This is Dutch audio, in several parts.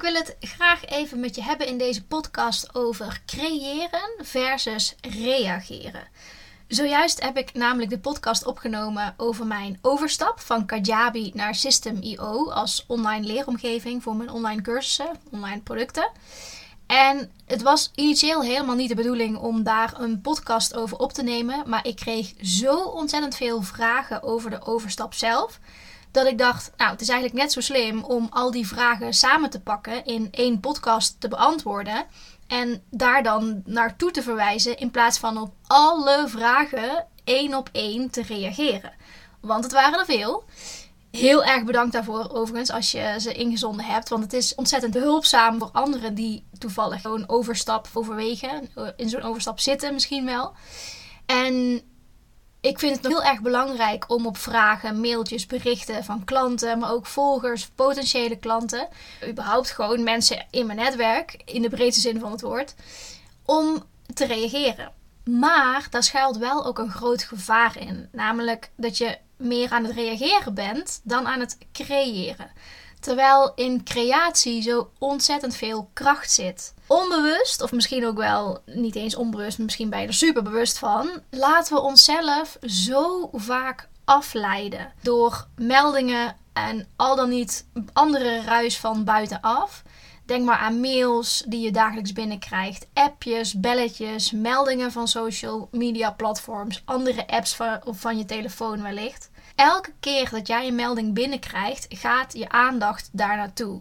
Ik wil het graag even met je hebben in deze podcast over creëren versus reageren. Zojuist heb ik namelijk de podcast opgenomen over mijn overstap van Kajabi naar System.io als online leeromgeving voor mijn online cursussen, online producten. En het was initieel helemaal niet de bedoeling om daar een podcast over op te nemen, maar ik kreeg zo ontzettend veel vragen over de overstap zelf dat ik dacht, nou, het is eigenlijk net zo slim om al die vragen samen te pakken in één podcast te beantwoorden. En daar dan naartoe te verwijzen in plaats van op alle vragen één op één te reageren. Want het waren er veel. Heel erg bedankt daarvoor overigens als je ze ingezonden hebt. Want het is ontzettend hulpzaam voor anderen die toevallig zo'n overstap overwegen. In zo'n overstap zitten misschien wel. En ik vind het heel erg belangrijk om op vragen, mailtjes, berichten van klanten, maar ook volgers, potentiële klanten, überhaupt gewoon mensen in mijn netwerk, in de breedste zin van het woord, om te reageren. Maar daar schuilt wel ook een groot gevaar in, namelijk dat je meer aan het reageren bent dan aan het creëren. Terwijl in creatie zo ontzettend veel kracht zit. Onbewust, of misschien ook wel niet eens onbewust, misschien ben je er super bewust van, laten we onszelf zo vaak afleiden door meldingen en al dan niet andere ruis van buitenaf. Denk maar aan mails die je dagelijks binnenkrijgt, appjes, belletjes, meldingen van social media platforms, andere apps van, van je telefoon wellicht elke keer dat jij een melding binnenkrijgt, gaat je aandacht daar naartoe.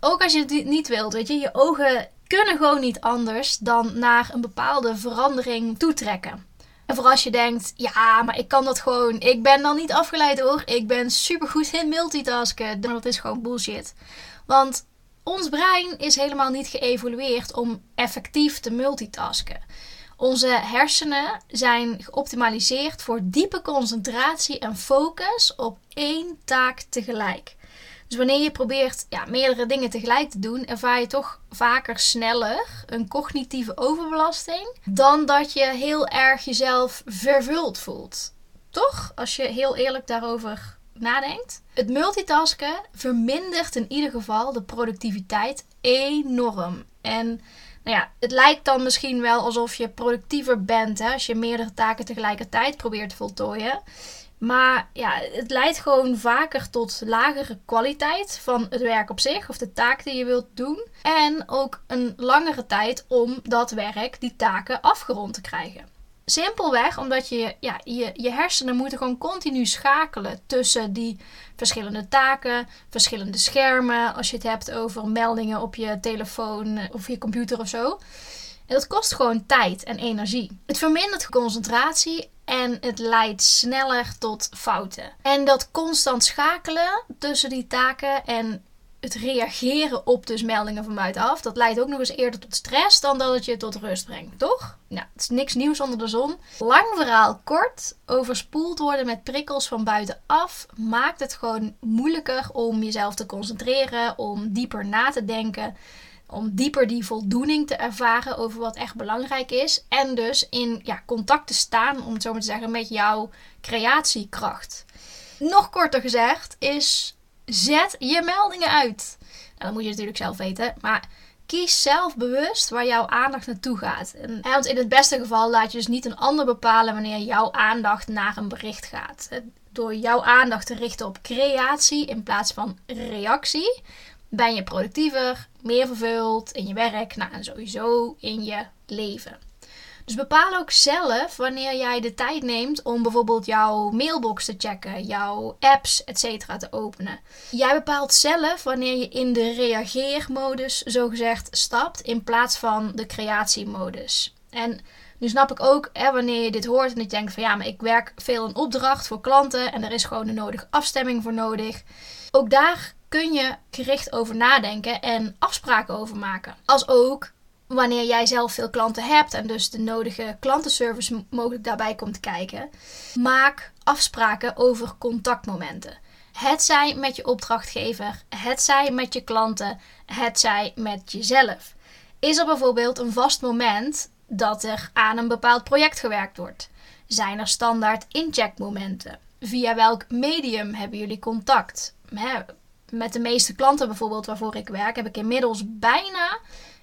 Ook als je het niet wilt, weet je, je ogen kunnen gewoon niet anders dan naar een bepaalde verandering toetrekken. En voor als je denkt, ja, maar ik kan dat gewoon, ik ben dan niet afgeleid hoor, ik ben supergoed in multitasken. Dat is gewoon bullshit. Want ons brein is helemaal niet geëvolueerd om effectief te multitasken. Onze hersenen zijn geoptimaliseerd voor diepe concentratie en focus op één taak tegelijk. Dus wanneer je probeert ja, meerdere dingen tegelijk te doen, ervaar je toch vaker sneller een cognitieve overbelasting dan dat je heel erg jezelf vervuld voelt. Toch? Als je heel eerlijk daarover nadenkt. Het multitasken vermindert in ieder geval de productiviteit enorm. En nou ja, het lijkt dan misschien wel alsof je productiever bent hè, als je meerdere taken tegelijkertijd probeert te voltooien. Maar ja, het leidt gewoon vaker tot lagere kwaliteit van het werk op zich of de taak die je wilt doen. En ook een langere tijd om dat werk, die taken afgerond te krijgen. Simpelweg omdat je, ja, je, je hersenen moeten gewoon continu schakelen tussen die verschillende taken, verschillende schermen. Als je het hebt over meldingen op je telefoon of je computer of zo. En dat kost gewoon tijd en energie. Het vermindert concentratie en het leidt sneller tot fouten. En dat constant schakelen tussen die taken en het reageren op dus meldingen van buitenaf, dat leidt ook nog eens eerder tot stress dan dat het je tot rust brengt, toch? Nou, het is niks nieuws onder de zon. Lang verhaal kort, overspoeld worden met prikkels van buitenaf maakt het gewoon moeilijker om jezelf te concentreren, om dieper na te denken, om dieper die voldoening te ervaren over wat echt belangrijk is en dus in ja, contact te staan, om het zo maar te zeggen, met jouw creatiekracht. Nog korter gezegd is Zet je meldingen uit. Nou, dat moet je natuurlijk zelf weten. Maar kies zelf bewust waar jouw aandacht naartoe gaat. En, want in het beste geval laat je dus niet een ander bepalen wanneer jouw aandacht naar een bericht gaat. Door jouw aandacht te richten op creatie in plaats van reactie, ben je productiever, meer vervuld in je werk nou, en sowieso in je leven. Dus bepaal ook zelf wanneer jij de tijd neemt om bijvoorbeeld jouw mailbox te checken, jouw apps, etc. te openen. Jij bepaalt zelf wanneer je in de reageermodus zogezegd stapt in plaats van de creatiemodus. En nu snap ik ook hè, wanneer je dit hoort en je denkt van ja, maar ik werk veel in opdracht voor klanten en er is gewoon de nodige afstemming voor nodig. Ook daar kun je gericht over nadenken en afspraken over maken. Als ook wanneer jij zelf veel klanten hebt en dus de nodige klantenservice mogelijk daarbij komt kijken, maak afspraken over contactmomenten. Het zij met je opdrachtgever, het zij met je klanten, het zij met jezelf. Is er bijvoorbeeld een vast moment dat er aan een bepaald project gewerkt wordt? Zijn er standaard incheckmomenten? Via welk medium hebben jullie contact? met de meeste klanten bijvoorbeeld waarvoor ik werk, heb ik inmiddels bijna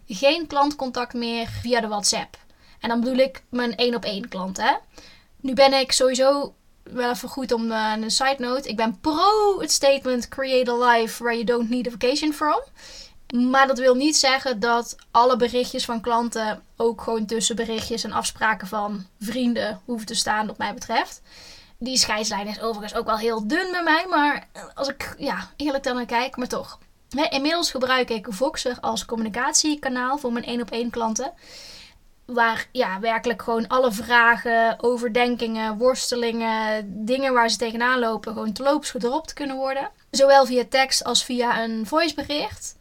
geen klantcontact meer via de WhatsApp. En dan bedoel ik mijn één op één klant. Hè? Nu ben ik sowieso wel even goed om uh, een side note. Ik ben pro het statement create a life where you don't need a vacation from. Maar dat wil niet zeggen dat alle berichtjes van klanten ook gewoon tussen berichtjes en afspraken van vrienden hoeven te staan, wat mij betreft. Die scheidslijn is overigens ook wel heel dun bij mij, maar als ik ja, eerlijk dan kijk, maar toch. Inmiddels gebruik ik Voxer als communicatiekanaal voor mijn één op één klanten. Waar ja, werkelijk gewoon alle vragen, overdenkingen, worstelingen, dingen waar ze tegenaan lopen, gewoon te loops gedropt kunnen worden. Zowel via tekst als via een voicebericht.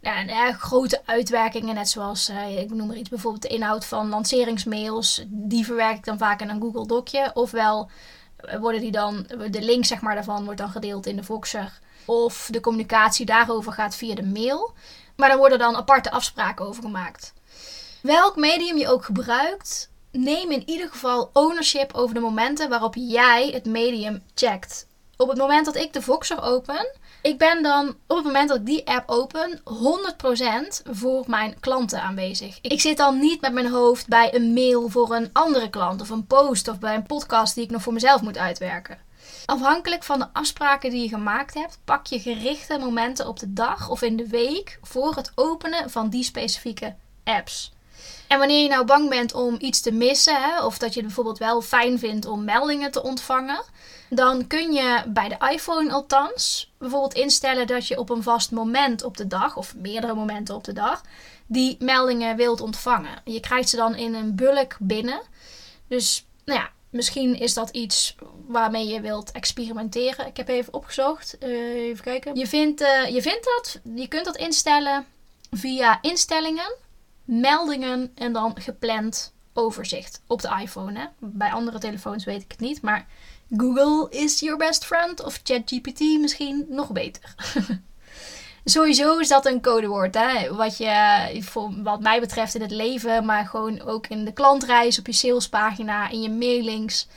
Ja, en erg grote uitwerkingen, net zoals, uh, ik noem maar iets, bijvoorbeeld de inhoud van lanceringsmails. Die verwerk ik dan vaak in een Google Docje. Ofwel worden die dan, de link zeg maar daarvan wordt dan gedeeld in de Voxer. Of de communicatie daarover gaat via de mail. Maar daar worden dan aparte afspraken over gemaakt. Welk medium je ook gebruikt, neem in ieder geval ownership over de momenten waarop jij het medium checkt. Op het moment dat ik de Voxer open, ik ben dan op het moment dat ik die app open 100% voor mijn klanten aanwezig. Ik zit dan niet met mijn hoofd bij een mail voor een andere klant of een post of bij een podcast die ik nog voor mezelf moet uitwerken. Afhankelijk van de afspraken die je gemaakt hebt, pak je gerichte momenten op de dag of in de week voor het openen van die specifieke apps. En wanneer je nou bang bent om iets te missen, hè, of dat je het bijvoorbeeld wel fijn vindt om meldingen te ontvangen, dan kun je bij de iPhone althans bijvoorbeeld instellen dat je op een vast moment op de dag, of meerdere momenten op de dag, die meldingen wilt ontvangen. Je krijgt ze dan in een bulk binnen. Dus nou ja, misschien is dat iets waarmee je wilt experimenteren. Ik heb even opgezocht. Uh, even kijken. Je vindt, uh, je vindt dat, je kunt dat instellen via instellingen meldingen en dan gepland overzicht op de iPhone. Hè? Bij andere telefoons weet ik het niet, maar Google is your best friend of ChatGPT misschien nog beter. Sowieso is dat een codewoord, hè? Wat, je, wat mij betreft in het leven, maar gewoon ook in de klantreis, op je salespagina, in je mailings.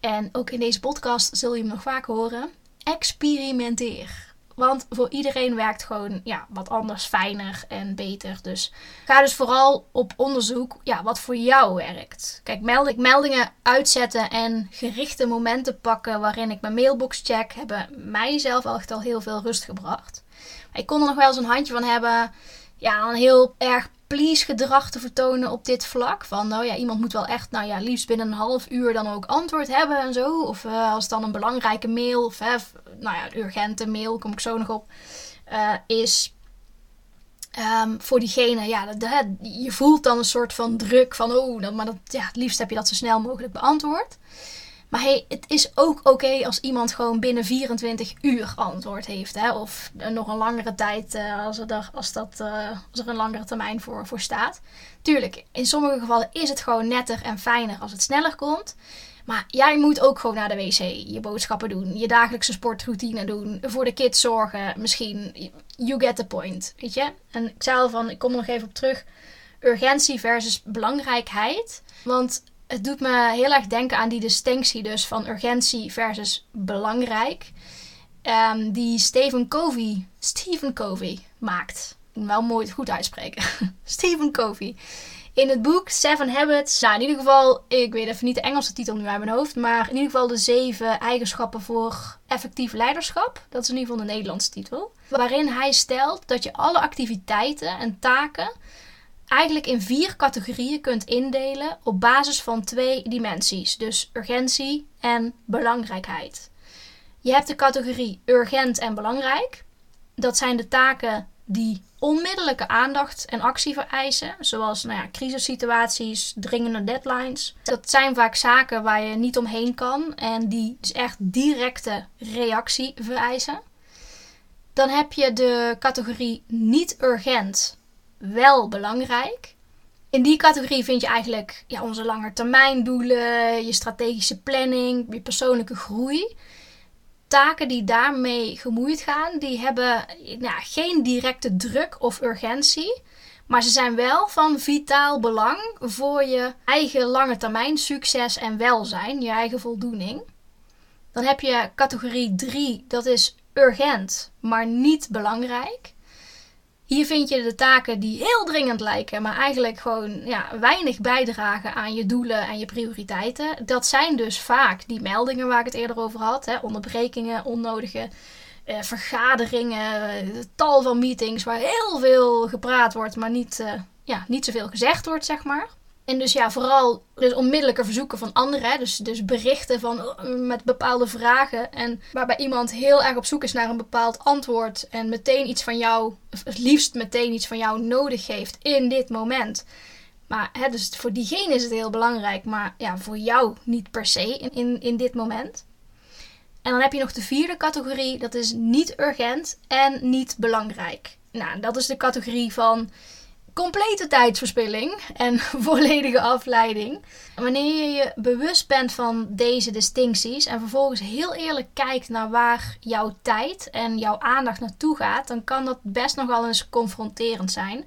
En ook in deze podcast zul je hem nog vaak horen. Experimenteer. Want voor iedereen werkt gewoon ja, wat anders, fijner en beter. Dus ga dus vooral op onderzoek ja, wat voor jou werkt. Kijk, melding, meldingen uitzetten en gerichte momenten pakken waarin ik mijn mailbox check, hebben mijzelf echt al heel veel rust gebracht. Maar ik kon er nog wel eens een handje van hebben. Ja, een heel erg please gedrag te vertonen op dit vlak. Van nou ja, iemand moet wel echt, nou ja, liefst binnen een half uur dan ook antwoord hebben en zo. Of uh, als dan een belangrijke mail, of uh, nou ja, een urgente mail, kom ik zo nog op, uh, is um, voor diegene, ja, je voelt dan een soort van druk van, oh, maar dat, ja, het liefst heb je dat zo snel mogelijk beantwoord. Maar hey, het is ook oké als iemand gewoon binnen 24 uur antwoord heeft. Hè? Of nog een langere tijd uh, als, er, als, dat, uh, als er een langere termijn voor, voor staat. Tuurlijk, in sommige gevallen is het gewoon netter en fijner als het sneller komt. Maar jij moet ook gewoon naar de wc, je boodschappen doen, je dagelijkse sportroutine doen, voor de kids zorgen, misschien. You get the point, weet je? En ik zei al van, ik kom nog even op terug, urgentie versus belangrijkheid. Want het doet me heel erg denken aan die distinctie dus van urgentie versus belangrijk. Um, die Stephen Covey, Stephen Covey maakt. Wel mooi goed uitspreken. Stephen Covey. In het boek Seven Habits, nou in ieder geval, ik weet even niet de Engelse titel nu uit mijn hoofd, maar in ieder geval de zeven eigenschappen voor effectief leiderschap. Dat is in ieder geval de Nederlandse titel. Waarin hij stelt dat je alle activiteiten en taken eigenlijk in vier categorieën kunt indelen op basis van twee dimensies, dus urgentie en belangrijkheid. Je hebt de categorie urgent en belangrijk. Dat zijn de taken die onmiddellijke aandacht en actie vereisen, zoals nou ja, crisissituaties, dringende deadlines. Dat zijn vaak zaken waar je niet omheen kan en die dus echt directe reactie vereisen. Dan heb je de categorie niet urgent wel belangrijk. In die categorie vind je eigenlijk ja, onze langetermijndoelen, je strategische planning, je persoonlijke groei. Taken die daarmee gemoeid gaan, die hebben nou, geen directe druk of urgentie. Maar ze zijn wel van vitaal belang voor je eigen lange termijn succes en welzijn, je eigen voldoening. Dan heb je categorie 3, dat is urgent, maar niet belangrijk. Hier vind je de taken die heel dringend lijken, maar eigenlijk gewoon ja, weinig bijdragen aan je doelen en je prioriteiten. Dat zijn dus vaak die meldingen waar ik het eerder over had: hè, onderbrekingen, onnodige eh, vergaderingen, tal van meetings waar heel veel gepraat wordt, maar niet, uh, ja, niet zoveel gezegd wordt, zeg maar. En dus ja, vooral dus onmiddellijke verzoeken van anderen. Dus, dus berichten van, met bepaalde vragen. En waarbij iemand heel erg op zoek is naar een bepaald antwoord. En meteen iets van jou, het liefst meteen iets van jou nodig heeft in dit moment. Maar hè, dus voor diegene is het heel belangrijk. Maar ja, voor jou niet per se in, in, in dit moment. En dan heb je nog de vierde categorie. Dat is niet urgent en niet belangrijk. Nou, dat is de categorie van complete tijdsverspilling en volledige afleiding. Wanneer je je bewust bent van deze distincties en vervolgens heel eerlijk kijkt naar waar jouw tijd en jouw aandacht naartoe gaat, dan kan dat best nogal eens confronterend zijn.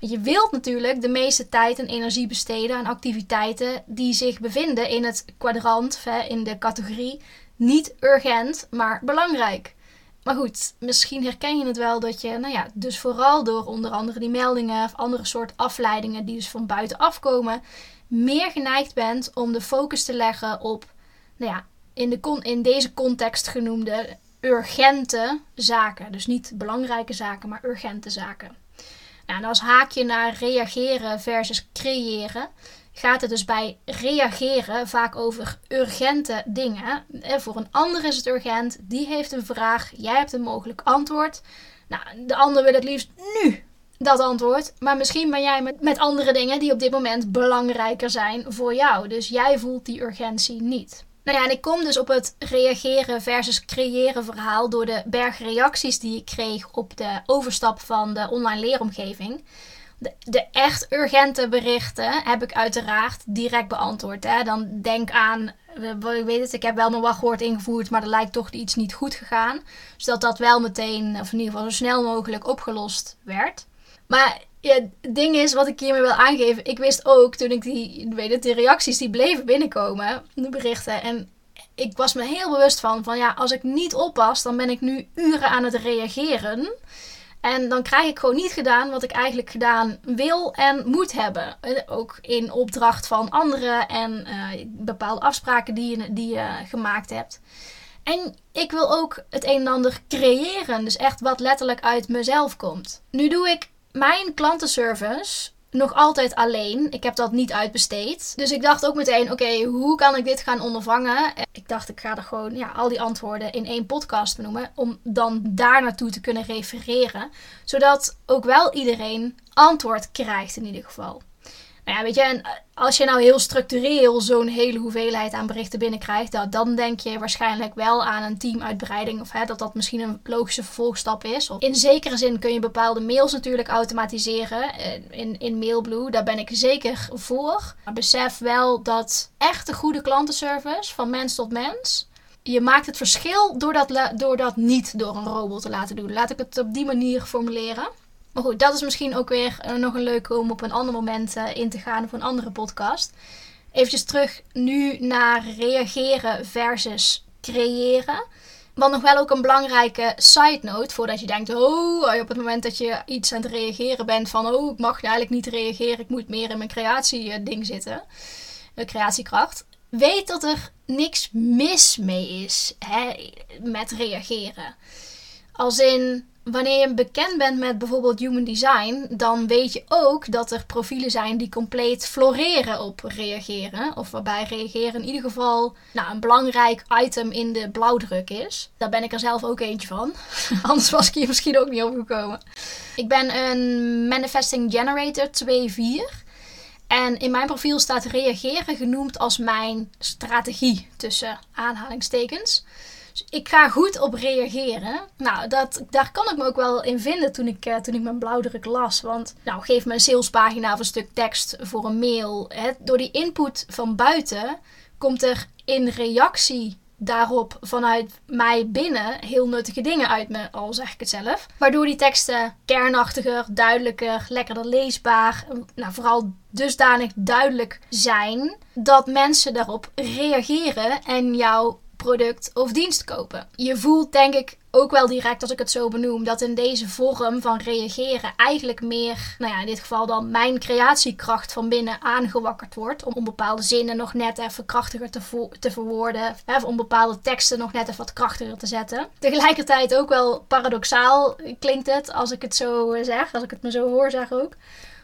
Want je wilt natuurlijk de meeste tijd en energie besteden aan activiteiten die zich bevinden in het kwadrant, in de categorie niet urgent, maar belangrijk. Maar goed, misschien herken je het wel dat je, nou ja, dus vooral door onder andere die meldingen of andere soort afleidingen die dus van buitenaf komen, meer geneigd bent om de focus te leggen op, nou ja, in, de in deze context genoemde urgente zaken. Dus niet belangrijke zaken, maar urgente zaken. Nou, en als haakje naar reageren versus creëren, gaat het dus bij reageren vaak over urgente dingen. En voor een ander is het urgent, die heeft een vraag, jij hebt een mogelijk antwoord. Nou, de ander wil het liefst nu dat antwoord. Maar misschien ben jij met, met andere dingen die op dit moment belangrijker zijn voor jou. Dus jij voelt die urgentie niet. Nou ja, en ik kom dus op het reageren versus creëren verhaal door de berg reacties die ik kreeg op de overstap van de online leeromgeving. De, echt urgente berichten heb ik uiteraard direct beantwoord. Hè. Dan denk aan, ik weet het, ik heb wel mijn wachtwoord ingevoerd, maar er lijkt toch iets niet goed gegaan. Zodat dat wel meteen, of in ieder geval zo snel mogelijk opgelost werd. Maar het ding is, wat ik hiermee wil aangeven, ik wist ook toen ik die, weet het, die reacties die bleven binnenkomen, de berichten. En ik was me heel bewust van, van ja, als ik niet oppas, dan ben ik nu uren aan het reageren. En dan krijg ik gewoon niet gedaan wat ik eigenlijk gedaan wil en moet hebben. Eh, ook in opdracht van anderen en uh, bepaalde afspraken die je, die je gemaakt hebt. En ik wil ook het een en ander creëren. Dus echt wat letterlijk uit mezelf komt. Nu doe ik mijn klantenservice nog altijd alleen. Ik heb dat niet uitbesteed. Dus ik dacht ook meteen: oké, hoe kan ik dit gaan ondervangen? Ik dacht, ik ga er gewoon ja, al die antwoorden in één podcast benoemen. Om dan daar naartoe te kunnen refereren. Zodat ook wel iedereen antwoord krijgt in ieder geval. Nou ja, weet je, en eh, als je nou heel structureel zo'n hele hoeveelheid aan berichten binnenkrijgt, dan denk je waarschijnlijk wel aan een teamuitbreiding of hè, dat dat misschien een logische vervolgstap is. In zekere zin kun je bepaalde mails natuurlijk automatiseren eh, in, in Mailblue, daar ben ik zeker voor. Maar besef wel dat echte goede klantenservice van mens tot mens, je maakt het verschil door dat, door dat niet door een robot te laten doen. Laat ik het op die manier formuleren. Maar goed, dat is misschien ook weer uh, nog een leuke om op een ander moment uh, in te gaan voor een andere podcast. Even terug nu naar reageren versus creëren. Wat nog wel ook een belangrijke side note, voordat je denkt, oh, op het moment dat je iets aan het reageren bent van, oh, ik mag eigenlijk niet reageren, ik moet meer in mijn creatie-ding zitten, de creatiekracht. Weet dat er niks mis mee is hè, met reageren. Als in, wanneer je bekend bent met bijvoorbeeld human design, dan weet je ook dat er profielen zijn die compleet floreren op reageren. Of waarbij reageren in ieder geval nou, een belangrijk item in de blauwdruk is. Daar ben ik er zelf ook eentje van. Anders was ik hier misschien ook niet op gekomen. Ik ben een Manifesting Generator 2-4. En in mijn profiel staat reageren genoemd als mijn strategie tussen aanhalingstekens. Dus ik ga goed op reageren. Nou, dat, daar kan ik me ook wel in vinden toen ik, uh, toen ik mijn blauwdruk las. Want, nou, geef me een salespagina of een stuk tekst voor een mail. Hè. Door die input van buiten komt er in reactie daarop vanuit mij binnen heel nuttige dingen uit me, al zeg ik het zelf. Waardoor die teksten kernachtiger, duidelijker, lekkerder leesbaar, nou vooral dusdanig duidelijk zijn dat mensen daarop reageren en jouw product of dienst kopen. Je voelt denk ik ook wel direct als ik het zo benoem dat in deze vorm van reageren eigenlijk meer, nou ja, in dit geval dan mijn creatiekracht van binnen aangewakkerd wordt om bepaalde zinnen nog net even krachtiger te, te verwoorden, hè, om bepaalde teksten nog net even wat krachtiger te zetten. Tegelijkertijd ook wel paradoxaal klinkt het als ik het zo zeg, als ik het me zo hoor zeg ook.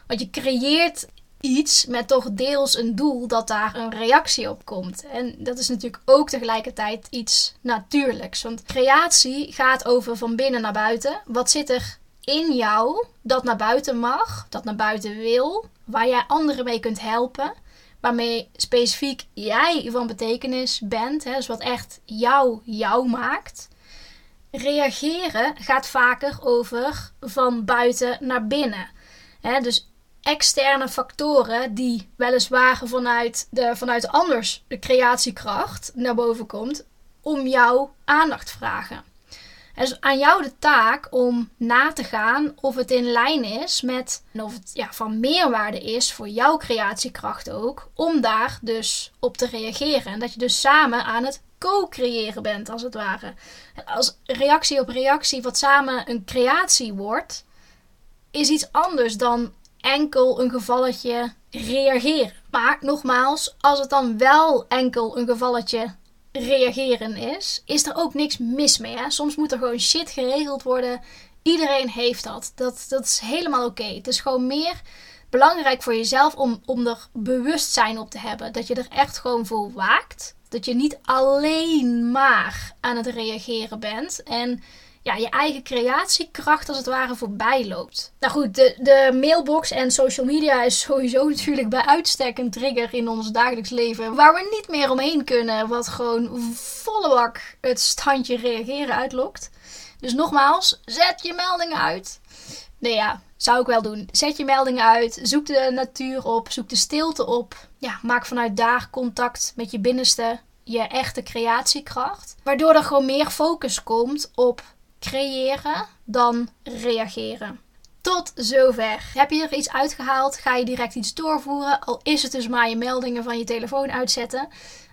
Want je creëert iets met toch deels een doel dat daar een reactie op komt. En dat is natuurlijk ook tegelijkertijd iets natuurlijks. Want creatie gaat over van binnen naar buiten. Wat zit er in jou dat naar buiten mag, dat naar buiten wil, waar jij anderen mee kunt helpen, waarmee specifiek jij van betekenis bent, hè, dus wat echt jou jou maakt. Reageren gaat vaker over van buiten naar binnen. Hè, dus externe factoren die weliswaar vanuit, de, vanuit anders de creatiekracht naar boven komt, om jouw aandacht vragen. Het is aan jou de taak om na te gaan of het in lijn is met, of het ja, van meerwaarde is voor jouw creatiekracht ook, om daar dus op te reageren. En dat je dus samen aan het co-creëren bent, als het ware. Als reactie op reactie wat samen een creatie wordt, is iets anders dan enkel een gevalletje reageren. Maar nogmaals, als het dan wel enkel een gevalletje reageren is, is er ook niks mis mee. Hè? Soms moet er gewoon shit geregeld worden. Iedereen heeft dat. Dat, dat is helemaal oké. Het is gewoon meer belangrijk voor jezelf om, om er bewustzijn op te hebben. Dat je er echt gewoon voor waakt. Dat je niet alleen maar aan het reageren bent. En ja, je eigen creatiekracht als het ware voorbij loopt. Nou goed, de, de mailbox en social media is sowieso natuurlijk bij uitstek een trigger in ons dagelijks leven. Waar we niet meer omheen kunnen. Wat gewoon volle bak het standje reageren uitlokt. Dus nogmaals, zet je meldingen uit. Nee ja, zou ik wel doen. Zet je meldingen uit. Zoek de natuur op. Zoek de stilte op. Ja, maak vanuit daar contact met je binnenste. Je echte creatiekracht. Waardoor er gewoon meer focus komt op creëren dan reageren. Tot zover. Heb je er iets uitgehaald? Ga je direct iets doorvoeren? Al is het dus maar je meldingen van je telefoon uitzetten.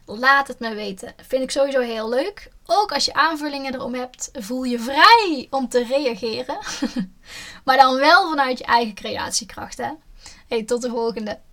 Laat het me weten. Vind ik sowieso heel leuk. Ook als je aanvullingen erom hebt, voel je vrij om te reageren. maar dan wel vanuit je eigen creatiekracht. Hey, tot de volgende.